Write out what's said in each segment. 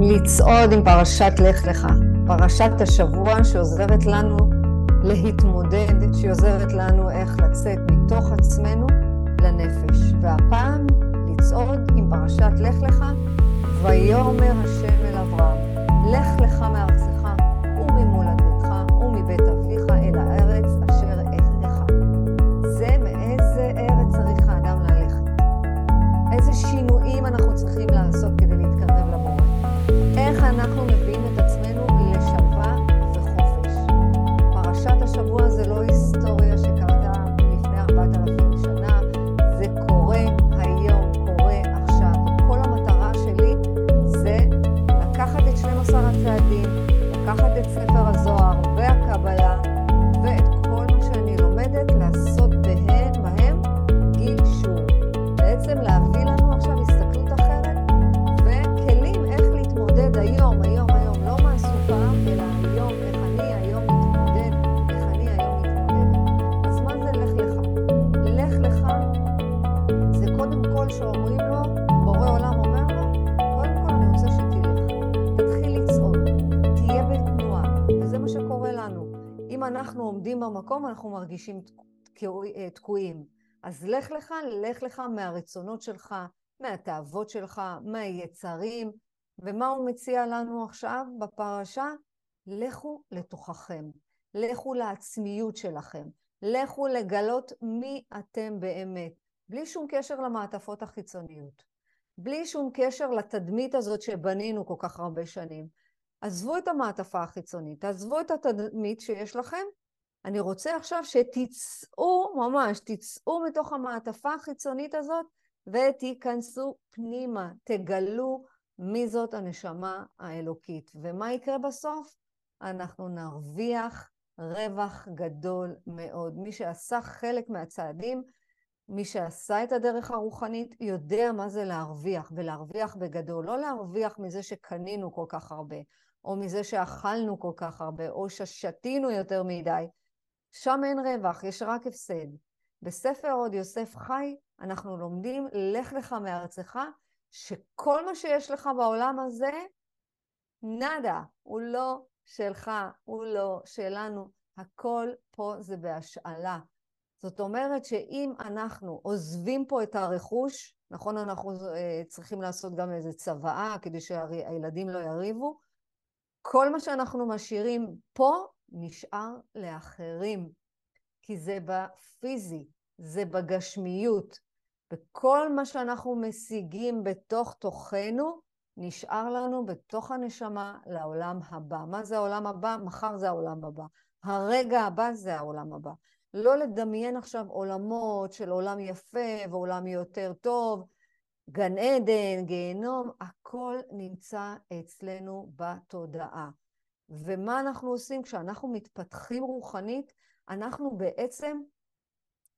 לצעוד עם פרשת לך לך, פרשת השבוע שעוזרת לנו להתמודד, שעוזרת לנו איך לצאת מתוך עצמנו לנפש. והפעם לצעוד עם פרשת לך לך, ויאמר השם אל אברהם, לך לך מארצך עומדים במקום, אנחנו מרגישים אה, תקועים. אז לך לך, לך לך מהרצונות שלך, מהתאוות שלך, מהיצרים. ומה הוא מציע לנו עכשיו בפרשה? לכו לתוככם, לכו לעצמיות שלכם, לכו לגלות מי אתם באמת, בלי שום קשר למעטפות החיצוניות, בלי שום קשר לתדמית הזאת שבנינו כל כך הרבה שנים. עזבו את המעטפה החיצונית, עזבו את התדמית שיש לכם, אני רוצה עכשיו שתצאו, ממש, תצאו מתוך המעטפה החיצונית הזאת ותיכנסו פנימה, תגלו מי זאת הנשמה האלוקית. ומה יקרה בסוף? אנחנו נרוויח רווח גדול מאוד. מי שעשה חלק מהצעדים, מי שעשה את הדרך הרוחנית, יודע מה זה להרוויח, ולהרוויח בגדול. לא להרוויח מזה שקנינו כל כך הרבה, או מזה שאכלנו כל כך הרבה, או ששתינו יותר מדי. שם אין רווח, יש רק הפסד. בספר עוד יוסף חי, אנחנו לומדים, לך לך מארצך, שכל מה שיש לך בעולם הזה, נאדה, הוא לא שלך, הוא לא שלנו, הכל פה זה בהשאלה. זאת אומרת שאם אנחנו עוזבים פה את הרכוש, נכון, אנחנו אה, צריכים לעשות גם איזו צוואה כדי שהילדים לא יריבו, כל מה שאנחנו משאירים פה נשאר לאחרים, כי זה בפיזי, זה בגשמיות, וכל מה שאנחנו משיגים בתוך תוכנו, נשאר לנו בתוך הנשמה לעולם הבא. מה זה העולם הבא? מחר זה העולם הבא. הרגע הבא זה העולם הבא. לא לדמיין עכשיו עולמות של עולם יפה ועולם יותר טוב, גן עדן, גיהנום, הכל נמצא אצלנו בתודעה. ומה אנחנו עושים כשאנחנו מתפתחים רוחנית? אנחנו בעצם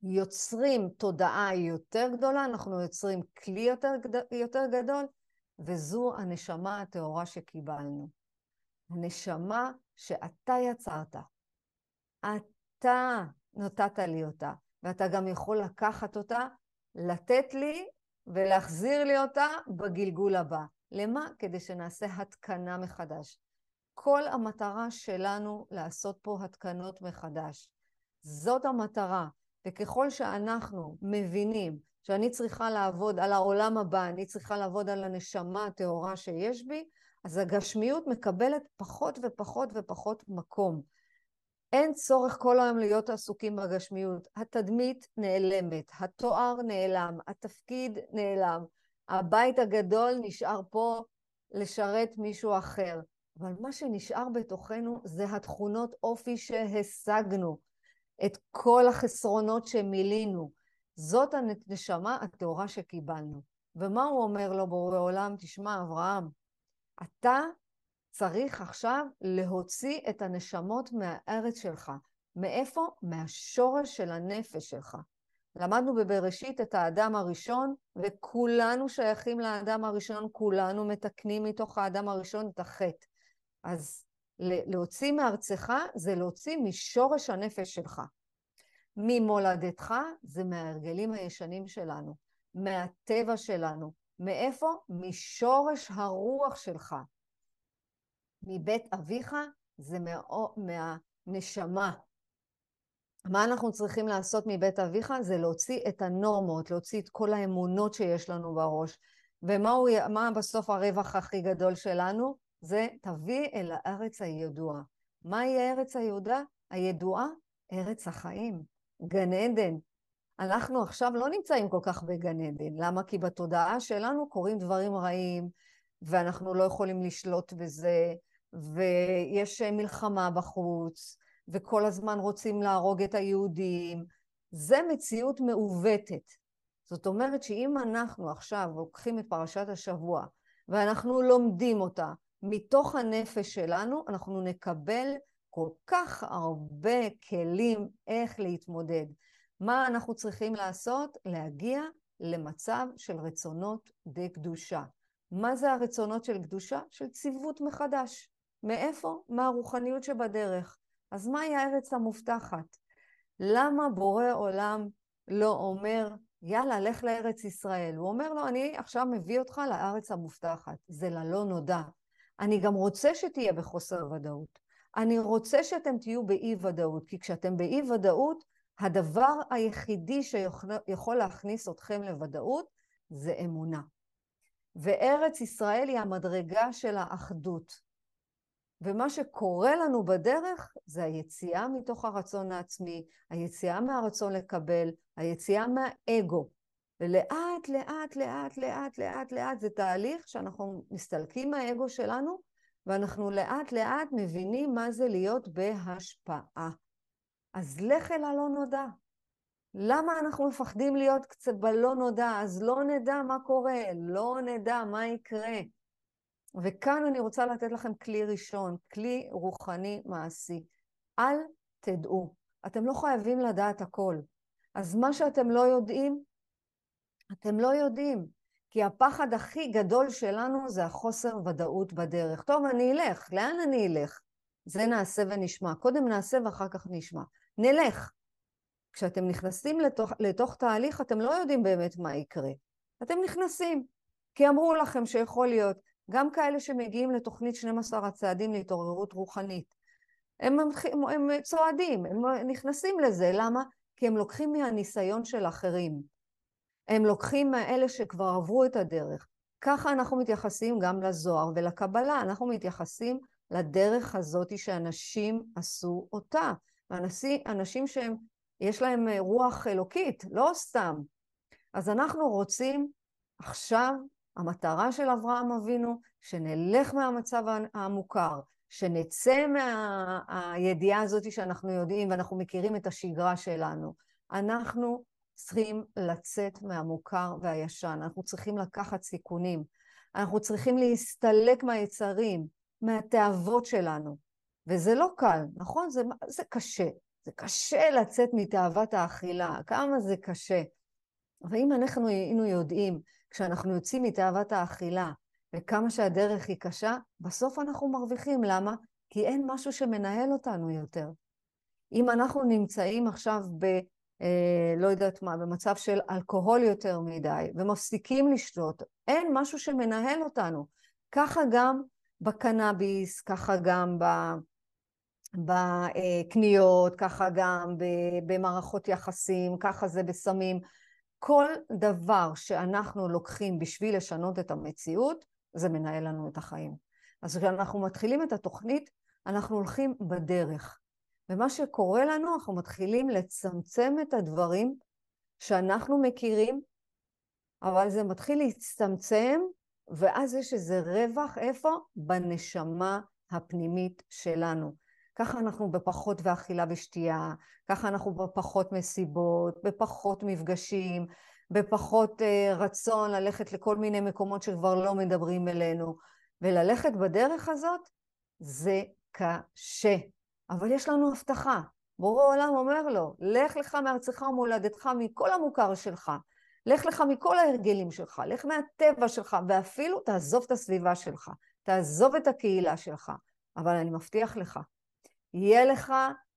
יוצרים תודעה יותר גדולה, אנחנו יוצרים כלי יותר, יותר גדול, וזו הנשמה הטהורה שקיבלנו. הנשמה שאתה יצרת. אתה נתת לי אותה, ואתה גם יכול לקחת אותה, לתת לי ולהחזיר לי אותה בגלגול הבא. למה? כדי שנעשה התקנה מחדש. כל המטרה שלנו לעשות פה התקנות מחדש. זאת המטרה. וככל שאנחנו מבינים שאני צריכה לעבוד על העולם הבא, אני צריכה לעבוד על הנשמה הטהורה שיש בי, אז הגשמיות מקבלת פחות ופחות ופחות מקום. אין צורך כל היום להיות עסוקים בגשמיות. התדמית נעלמת, התואר נעלם, התפקיד נעלם, הבית הגדול נשאר פה לשרת מישהו אחר. אבל מה שנשאר בתוכנו זה התכונות אופי שהשגנו, את כל החסרונות שמילאנו. זאת הנשמה הטהורה שקיבלנו. ומה הוא אומר לו בורא עולם? תשמע, אברהם, אתה צריך עכשיו להוציא את הנשמות מהארץ שלך. מאיפה? מהשורש של הנפש שלך. למדנו בבראשית את האדם הראשון, וכולנו שייכים לאדם הראשון, כולנו מתקנים מתוך האדם הראשון את החטא. אז להוציא מארצך זה להוציא משורש הנפש שלך. ממולדתך זה מההרגלים הישנים שלנו, מהטבע שלנו. מאיפה? משורש הרוח שלך. מבית אביך זה מהנשמה. מה אנחנו צריכים לעשות מבית אביך? זה להוציא את הנורמות, להוציא את כל האמונות שיש לנו בראש. ומה בסוף הרווח הכי גדול שלנו? זה תביא אל הארץ הידועה. מהי ארץ היהודה? הידועה? ארץ החיים, גן עדן. אנחנו עכשיו לא נמצאים כל כך בגן עדן. למה? כי בתודעה שלנו קורים דברים רעים, ואנחנו לא יכולים לשלוט בזה, ויש מלחמה בחוץ, וכל הזמן רוצים להרוג את היהודים. זה מציאות מעוותת. זאת אומרת שאם אנחנו עכשיו לוקחים את פרשת השבוע ואנחנו לומדים אותה מתוך הנפש שלנו, אנחנו נקבל כל כך הרבה כלים איך להתמודד. מה אנחנו צריכים לעשות? להגיע למצב של רצונות די קדושה. מה זה הרצונות של קדושה? של ציוות מחדש. מאיפה? מהרוחניות שבדרך. אז מהי הארץ המובטחת? למה בורא עולם לא אומר, יאללה, לך לארץ ישראל? הוא אומר לו, אני עכשיו מביא אותך לארץ המובטחת. זה ללא נודע. אני גם רוצה שתהיה בחוסר ודאות. אני רוצה שאתם תהיו באי ודאות, כי כשאתם באי ודאות, הדבר היחידי שיכול להכניס אתכם לוודאות זה אמונה. וארץ ישראל היא המדרגה של האחדות. ומה שקורה לנו בדרך זה היציאה מתוך הרצון העצמי, היציאה מהרצון לקבל, היציאה מהאגו. ולאט, לאט, לאט, לאט, לאט, לאט, זה תהליך שאנחנו מסתלקים מהאגו שלנו, ואנחנו לאט לאט מבינים מה זה להיות בהשפעה. אז לך אל הלא נודע. למה אנחנו מפחדים להיות קצת בלא נודע? אז לא נדע מה קורה, לא נדע מה יקרה. וכאן אני רוצה לתת לכם כלי ראשון, כלי רוחני מעשי. אל תדעו. אתם לא חייבים לדעת הכל. אז מה שאתם לא יודעים, אתם לא יודעים. כי הפחד הכי גדול שלנו זה החוסר ודאות בדרך. טוב, אני אלך, לאן אני אלך? זה נעשה ונשמע. קודם נעשה ואחר כך נשמע. נלך. כשאתם נכנסים לתוך, לתוך תהליך, אתם לא יודעים באמת מה יקרה. אתם נכנסים, כי אמרו לכם שיכול להיות, גם כאלה שמגיעים לתוכנית 12 הצעדים להתעוררות רוחנית, הם, הם, הם צועדים, הם נכנסים לזה, למה? כי הם לוקחים מהניסיון של אחרים. הם לוקחים מאלה שכבר עברו את הדרך. ככה אנחנו מתייחסים גם לזוהר ולקבלה, אנחנו מתייחסים לדרך הזאת שאנשים עשו אותה. אנשים, אנשים שהם, יש להם רוח אלוקית, לא סתם. אז אנחנו רוצים עכשיו, המטרה של אברהם אבינו, שנלך מהמצב המוכר, שנצא מהידיעה הזאת שאנחנו יודעים ואנחנו מכירים את השגרה שלנו. אנחנו צריכים לצאת מהמוכר והישן, אנחנו צריכים לקחת סיכונים, אנחנו צריכים להסתלק מהיצרים, מהתאוות שלנו. וזה לא קל, נכון? זה, זה קשה. זה קשה לצאת מתאוות האכילה, כמה זה קשה. אבל אם אנחנו היינו יודעים, כשאנחנו יוצאים מתאוות האכילה, וכמה שהדרך היא קשה, בסוף אנחנו מרוויחים. למה? כי אין משהו שמנהל אותנו יותר. אם אנחנו נמצאים עכשיו לא יודעת מה, במצב של אלכוהול יותר מדי, ומפסיקים לשתות, אין משהו שמנהל אותנו. ככה גם בקנאביס, ככה גם ב... בקניות, ככה גם במערכות יחסים, ככה זה בסמים. כל דבר שאנחנו לוקחים בשביל לשנות את המציאות, זה מנהל לנו את החיים. אז כשאנחנו מתחילים את התוכנית, אנחנו הולכים בדרך. ומה שקורה לנו, אנחנו מתחילים לצמצם את הדברים שאנחנו מכירים, אבל זה מתחיל להצטמצם, ואז יש איזה רווח, איפה? בנשמה הפנימית שלנו. ככה אנחנו בפחות ואכילה ושתייה, ככה אנחנו בפחות מסיבות, בפחות מפגשים, בפחות uh, רצון ללכת לכל מיני מקומות שכבר לא מדברים אלינו. וללכת בדרך הזאת זה קשה. אבל יש לנו הבטחה. בורא עולם אומר לו, לך לך מארצך ומולדתך מכל המוכר שלך, לך לך מכל ההרגלים שלך, לך מהטבע שלך, ואפילו תעזוב את הסביבה שלך, תעזוב את הקהילה שלך. אבל אני מבטיח לך, יהיה לך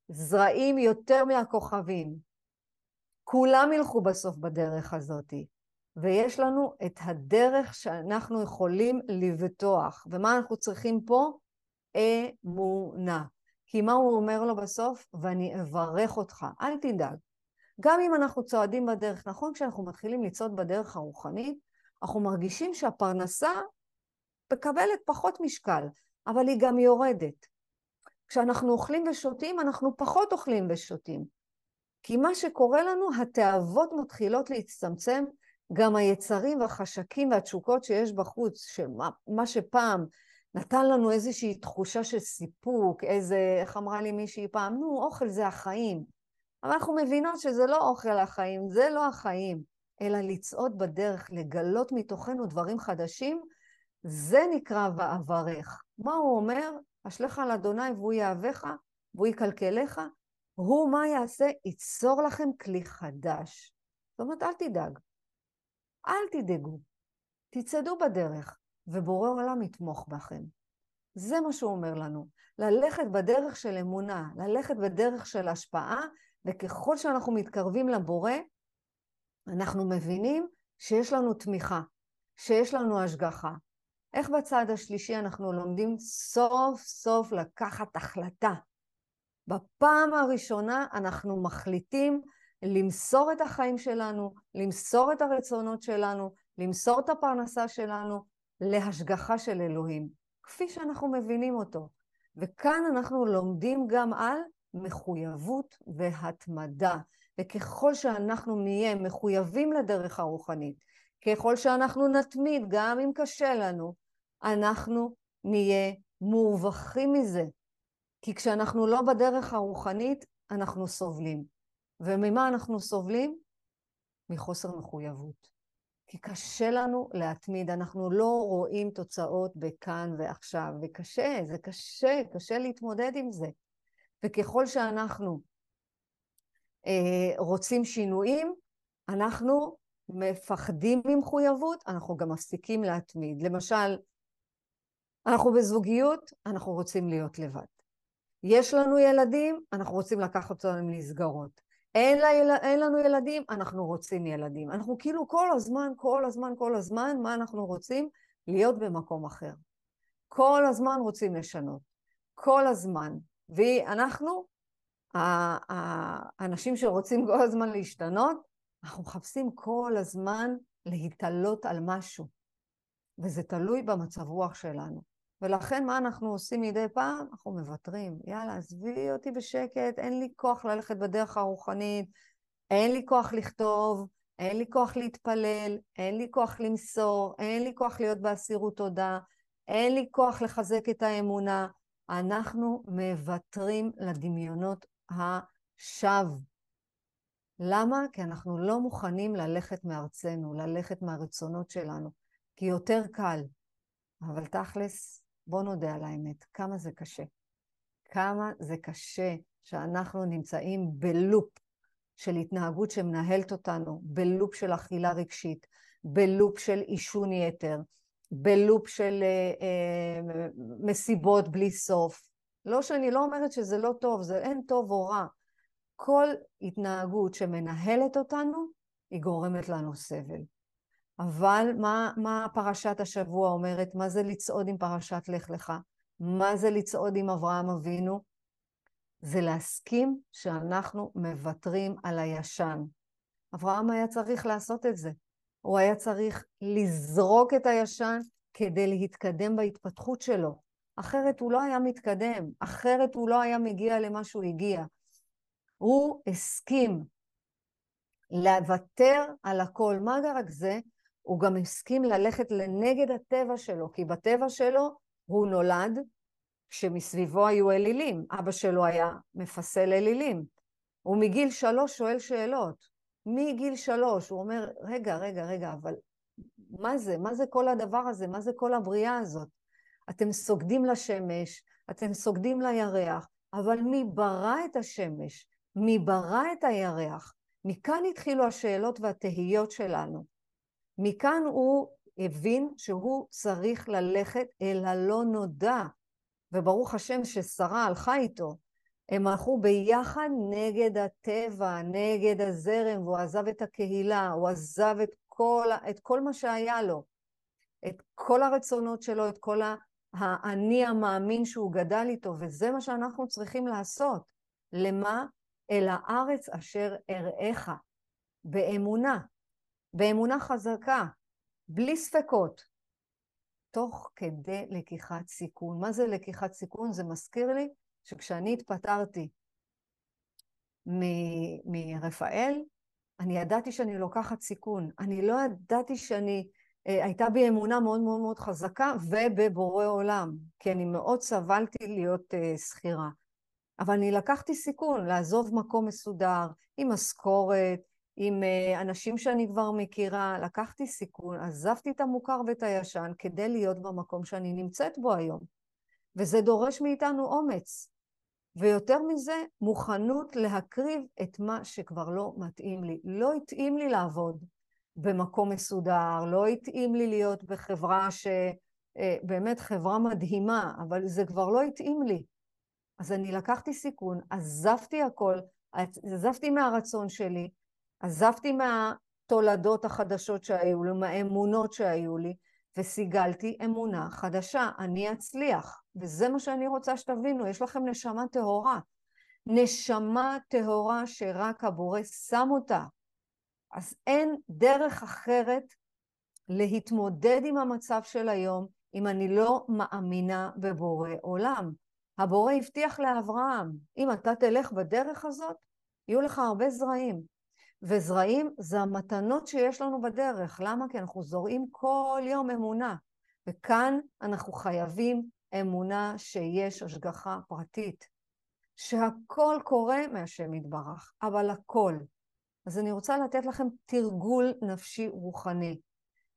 זרעים יותר מהכוכבים. כולם ילכו בסוף בדרך הזאת, ויש לנו את הדרך שאנחנו יכולים לבטוח. ומה אנחנו צריכים פה? אמונה. כי מה הוא אומר לו בסוף? ואני אברך אותך, אל תדאג. גם אם אנחנו צועדים בדרך, נכון, כשאנחנו מתחילים לצעוד בדרך הרוחנית, אנחנו מרגישים שהפרנסה מקבלת פחות משקל, אבל היא גם יורדת. כשאנחנו אוכלים ושותים, אנחנו פחות אוכלים ושותים. כי מה שקורה לנו, התאוות מתחילות להצטמצם, גם היצרים והחשקים והתשוקות שיש בחוץ, שמה שפעם נתן לנו איזושהי תחושה של סיפוק, איזה, איך אמרה לי מישהי פעם, נו, אוכל זה החיים. אבל אנחנו מבינות שזה לא אוכל החיים, זה לא החיים, אלא לצעוד בדרך, לגלות מתוכנו דברים חדשים, זה נקרא ואברך. מה הוא אומר? אשליך על אדוני והוא יאהבך והוא יקלקלך, הוא מה יעשה? ייצור לכם כלי חדש. זאת אומרת, אל תדאג. אל תדאגו. תצעדו בדרך, ובורא עולם יתמוך בכם. זה מה שהוא אומר לנו. ללכת בדרך של אמונה, ללכת בדרך של השפעה, וככל שאנחנו מתקרבים לבורא, אנחנו מבינים שיש לנו תמיכה, שיש לנו השגחה. איך בצד השלישי אנחנו לומדים סוף סוף לקחת החלטה? בפעם הראשונה אנחנו מחליטים למסור את החיים שלנו, למסור את הרצונות שלנו, למסור את הפרנסה שלנו להשגחה של אלוהים, כפי שאנחנו מבינים אותו. וכאן אנחנו לומדים גם על מחויבות והתמדה. וככל שאנחנו נהיה מחויבים לדרך הרוחנית, ככל שאנחנו נתמיד, גם אם קשה לנו, אנחנו נהיה מורווחים מזה. כי כשאנחנו לא בדרך הרוחנית, אנחנו סובלים. וממה אנחנו סובלים? מחוסר מחויבות. כי קשה לנו להתמיד, אנחנו לא רואים תוצאות בכאן ועכשיו, וקשה, זה קשה, קשה להתמודד עם זה. וככל שאנחנו אה, רוצים שינויים, אנחנו מפחדים ממחויבות, אנחנו גם מפסיקים להתמיד. למשל, אנחנו בזוגיות, אנחנו רוצים להיות לבד. יש לנו ילדים, אנחנו רוצים לקחת אותם למסגרות. אין, לה, אין לנו ילדים, אנחנו רוצים ילדים. אנחנו כאילו כל הזמן, כל הזמן, כל הזמן, מה אנחנו רוצים? להיות במקום אחר. כל הזמן רוצים לשנות. כל הזמן. ואנחנו, האנשים שרוצים כל הזמן להשתנות, אנחנו מחפשים כל הזמן להתעלות על משהו. וזה תלוי במצב רוח שלנו. ולכן מה אנחנו עושים מדי פעם? אנחנו מוותרים. יאללה, עזבי אותי בשקט, אין לי כוח ללכת בדרך הרוחנית, אין לי כוח לכתוב, אין לי כוח להתפלל, אין לי כוח למסור, אין לי כוח להיות באסירות תודה, אין לי כוח לחזק את האמונה. אנחנו מוותרים לדמיונות השווא. למה? כי אנחנו לא מוכנים ללכת מארצנו, ללכת מהרצונות שלנו, כי יותר קל. אבל תכלס, בוא נודה על האמת, כמה זה קשה. כמה זה קשה שאנחנו נמצאים בלופ של התנהגות שמנהלת אותנו, בלופ של אכילה רגשית, בלופ של עישון יתר, בלופ של אה, אה, מסיבות בלי סוף. לא שאני לא אומרת שזה לא טוב, זה אין טוב או רע. כל התנהגות שמנהלת אותנו, היא גורמת לנו סבל. אבל מה, מה פרשת השבוע אומרת? מה זה לצעוד עם פרשת לך לך? מה זה לצעוד עם אברהם אבינו? זה להסכים שאנחנו מוותרים על הישן. אברהם היה צריך לעשות את זה. הוא היה צריך לזרוק את הישן כדי להתקדם בהתפתחות שלו. אחרת הוא לא היה מתקדם, אחרת הוא לא היה מגיע למה שהוא הגיע. הוא הסכים לוותר על הכל. מה רק זה? הוא גם הסכים ללכת לנגד הטבע שלו, כי בטבע שלו הוא נולד כשמסביבו היו אלילים. אבא שלו היה מפסל אלילים. הוא מגיל שלוש שואל שאלות. מגיל שלוש הוא אומר, רגע, רגע, רגע, אבל מה זה? מה זה כל הדבר הזה? מה זה כל הבריאה הזאת? אתם סוגדים לשמש, אתם סוגדים לירח, אבל מי ברא את השמש? מי ברא את הירח? מכאן התחילו השאלות והתהיות שלנו. מכאן הוא הבין שהוא צריך ללכת אל הלא נודע, וברוך השם ששרה הלכה איתו. הם הלכו ביחד נגד הטבע, נגד הזרם, והוא עזב את הקהילה, הוא עזב את כל, את כל מה שהיה לו, את כל הרצונות שלו, את כל האני המאמין שהוא גדל איתו, וזה מה שאנחנו צריכים לעשות. למה? אל הארץ אשר אראך, באמונה, באמונה חזקה, בלי ספקות, תוך כדי לקיחת סיכון. מה זה לקיחת סיכון? זה מזכיר לי שכשאני התפטרתי מרפאל, אני ידעתי שאני לוקחת סיכון. אני לא ידעתי שאני, אה, הייתה בי אמונה מאוד מאוד מאוד חזקה ובבורא עולם, כי אני מאוד סבלתי להיות אה, שכירה. אבל אני לקחתי סיכון לעזוב מקום מסודר, עם משכורת, עם אה, אנשים שאני כבר מכירה, לקחתי סיכון, עזבתי את המוכר ואת הישן כדי להיות במקום שאני נמצאת בו היום. וזה דורש מאיתנו אומץ. ויותר מזה, מוכנות להקריב את מה שכבר לא מתאים לי. לא התאים לי לעבוד במקום מסודר, לא התאים לי להיות בחברה ש... אה, באמת חברה מדהימה, אבל זה כבר לא התאים לי. אז אני לקחתי סיכון, עזבתי הכל, עזבתי מהרצון שלי, עזבתי מהתולדות החדשות שהיו לי, מהאמונות שהיו לי, וסיגלתי אמונה חדשה, אני אצליח. וזה מה שאני רוצה שתבינו, יש לכם נשמה טהורה. נשמה טהורה שרק הבורא שם אותה. אז אין דרך אחרת להתמודד עם המצב של היום אם אני לא מאמינה בבורא עולם. הבורא הבטיח לאברהם, אם אתה תלך בדרך הזאת, יהיו לך הרבה זרעים. וזרעים זה המתנות שיש לנו בדרך. למה? כי אנחנו זורעים כל יום אמונה. וכאן אנחנו חייבים אמונה שיש השגחה פרטית. שהכל קורה מהשם יתברך, אבל הכל. אז אני רוצה לתת לכם תרגול נפשי רוחני.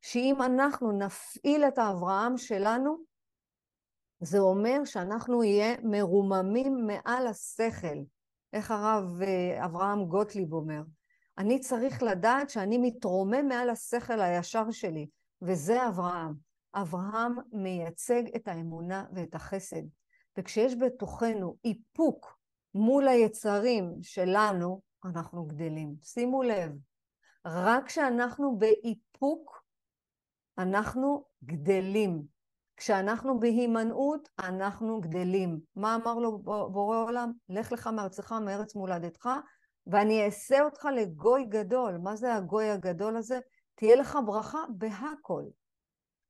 שאם אנחנו נפעיל את האברהם שלנו, זה אומר שאנחנו נהיה מרוממים מעל השכל. איך הרב אה, אברהם גוטליב אומר? אני צריך לדעת שאני מתרומם מעל השכל הישר שלי, וזה אברהם. אברהם מייצג את האמונה ואת החסד. וכשיש בתוכנו איפוק מול היצרים שלנו, אנחנו גדלים. שימו לב, רק כשאנחנו באיפוק, אנחנו גדלים. כשאנחנו בהימנעות, אנחנו גדלים. מה אמר לו בורא עולם? לך לך מארצך, מארץ מולדתך, ואני אעשה אותך לגוי גדול. מה זה הגוי הגדול הזה? תהיה לך ברכה בהכל.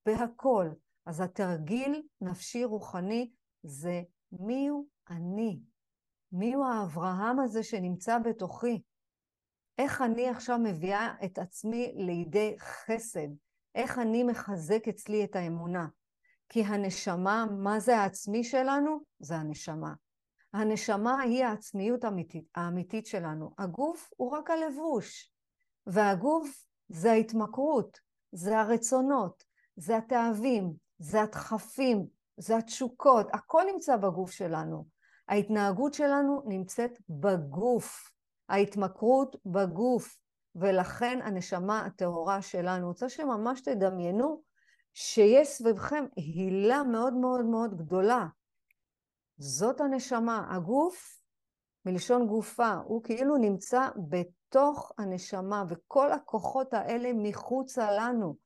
בהכל. אז התרגיל נפשי רוחני זה מי הוא אני? מי הוא האברהם הזה שנמצא בתוכי? איך אני עכשיו מביאה את עצמי לידי חסד? איך אני מחזק אצלי את האמונה? כי הנשמה, מה זה העצמי שלנו? זה הנשמה. הנשמה היא העצמיות האמיתית, האמיתית שלנו. הגוף הוא רק הלבוש, והגוף זה ההתמכרות, זה הרצונות, זה התאווים, זה הדחפים, זה התשוקות, הכל נמצא בגוף שלנו. ההתנהגות שלנו נמצאת בגוף, ההתמכרות בגוף, ולכן הנשמה הטהורה שלנו. רוצה שממש תדמיינו שיש סביבכם הילה מאוד מאוד מאוד גדולה זאת הנשמה. הגוף, מלשון גופה, הוא כאילו נמצא בתוך הנשמה, וכל הכוחות האלה מחוצה לנו.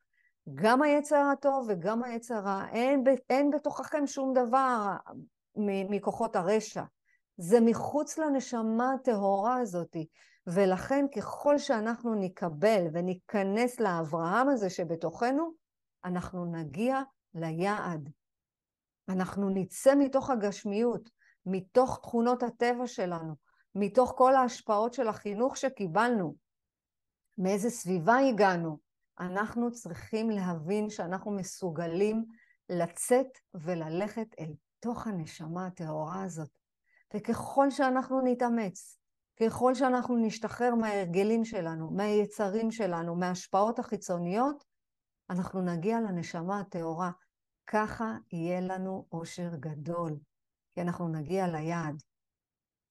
גם היצר הטוב וגם היצר רע. אין, אין בתוככם שום דבר מכוחות הרשע. זה מחוץ לנשמה הטהורה הזאת. ולכן ככל שאנחנו נקבל וניכנס לאברהם הזה שבתוכנו, אנחנו נגיע ליעד. אנחנו נצא מתוך הגשמיות, מתוך תכונות הטבע שלנו, מתוך כל ההשפעות של החינוך שקיבלנו, מאיזה סביבה הגענו. אנחנו צריכים להבין שאנחנו מסוגלים לצאת וללכת אל תוך הנשמה הטהורה הזאת. וככל שאנחנו נתאמץ, ככל שאנחנו נשתחרר מההרגלים שלנו, מהיצרים שלנו, מההשפעות החיצוניות, אנחנו נגיע לנשמה הטהורה. ככה יהיה לנו אושר גדול, כי אנחנו נגיע ליעד.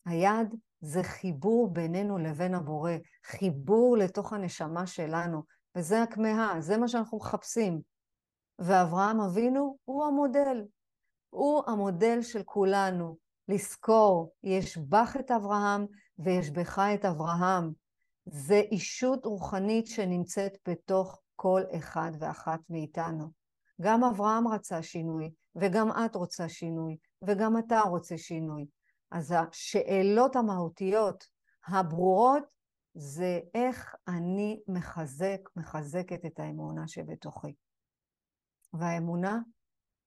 היעד זה חיבור בינינו לבין הבורא, חיבור לתוך הנשמה שלנו, וזה הכמהה, זה מה שאנחנו מחפשים. ואברהם אבינו הוא המודל, הוא המודל של כולנו. לזכור, יש בך את אברהם ויש בך את אברהם. זה אישות רוחנית שנמצאת בתוך כל אחד ואחת מאיתנו. גם אברהם רצה שינוי, וגם את רוצה שינוי, וגם אתה רוצה שינוי. אז השאלות המהותיות הברורות זה איך אני מחזק, מחזקת את האמונה שבתוכי. והאמונה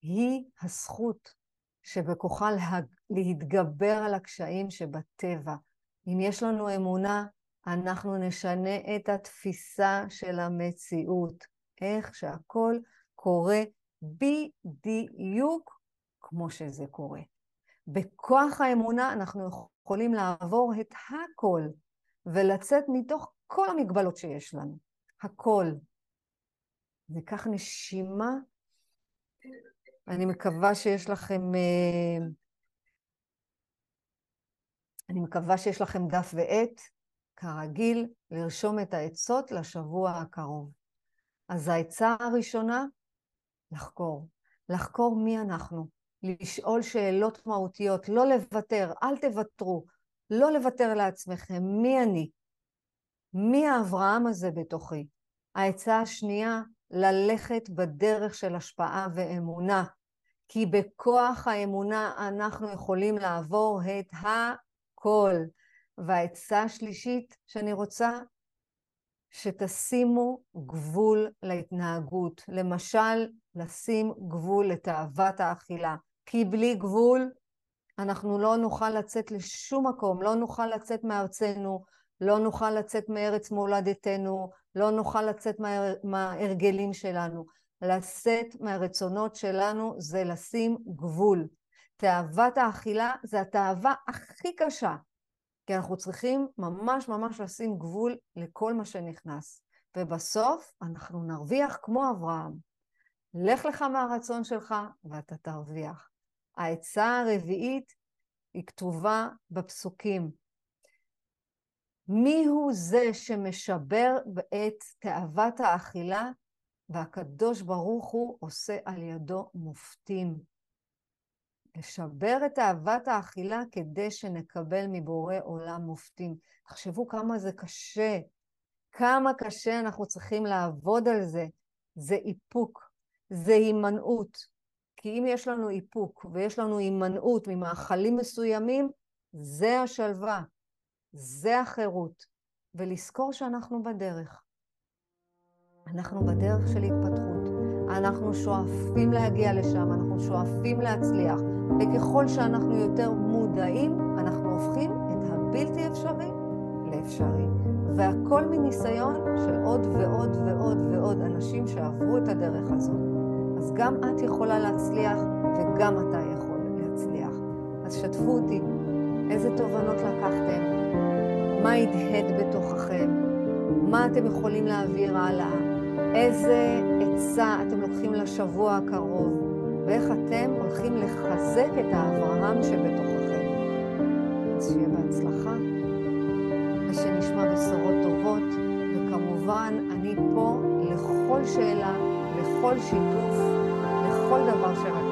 היא הזכות שבכוחה לה... להתגבר על הקשיים שבטבע. אם יש לנו אמונה, אנחנו נשנה את התפיסה של המציאות, איך שהכל קורה בדיוק כמו שזה קורה. בכוח האמונה אנחנו יכולים לעבור את הכל ולצאת מתוך כל המגבלות שיש לנו. הכל. ניקח נשימה. אני מקווה שיש לכם... אה, אני מקווה שיש לכם דף ועט, כרגיל, לרשום את העצות לשבוע הקרוב. אז העצה הראשונה, לחקור. לחקור מי אנחנו. לשאול שאלות מהותיות, לא לוותר, אל תוותרו. לא לוותר לעצמכם, מי אני? מי האברהם הזה בתוכי? העצה השנייה, ללכת בדרך של השפעה ואמונה, כי בכוח האמונה אנחנו יכולים לעבור את הכל. והעצה השלישית שאני רוצה, שתשימו גבול להתנהגות. למשל, לשים גבול לתאוות האכילה. כי בלי גבול אנחנו לא נוכל לצאת לשום מקום, לא נוכל לצאת מארצנו, לא נוכל לצאת מארץ מולדתנו, לא נוכל לצאת מה, מההרגלים שלנו. לצאת מהרצונות שלנו זה לשים גבול. תאוות האכילה זה התאווה הכי קשה, כי אנחנו צריכים ממש ממש לשים גבול לכל מה שנכנס. ובסוף אנחנו נרוויח כמו אברהם. לך לך מהרצון שלך ואתה תרוויח. העצה הרביעית היא כתובה בפסוקים. מי הוא זה שמשבר את תאוות האכילה והקדוש ברוך הוא עושה על ידו מופתים. לשבר את תאוות האכילה כדי שנקבל מבורא עולם מופתים. תחשבו כמה זה קשה, כמה קשה אנחנו צריכים לעבוד על זה. זה איפוק, זה הימנעות. כי אם יש לנו איפוק ויש לנו הימנעות ממאכלים מסוימים, זה השלווה, זה החירות. ולזכור שאנחנו בדרך. אנחנו בדרך של התפתחות. אנחנו שואפים להגיע לשם, אנחנו שואפים להצליח. וככל שאנחנו יותר מודעים, אנחנו הופכים את הבלתי אפשרי לאפשרי. והכל מניסיון של עוד ועוד ועוד ועוד אנשים שעברו את הדרך הזאת. אז גם את יכולה להצליח וגם אתה יכול להצליח. אז שתפו אותי, איזה תובנות לקחתם, מה הדהד בתוככם, מה אתם יכולים להעביר הלאה, איזה עצה אתם לוקחים לשבוע הקרוב, ואיך אתם הולכים לחזק את האברהם שבתוככם. אז שיהיה בהצלחה, ושנשמע בשורות טובות, וכמובן, אני פה לכל שאלה. לכל שיתוף, לכל דבר שרק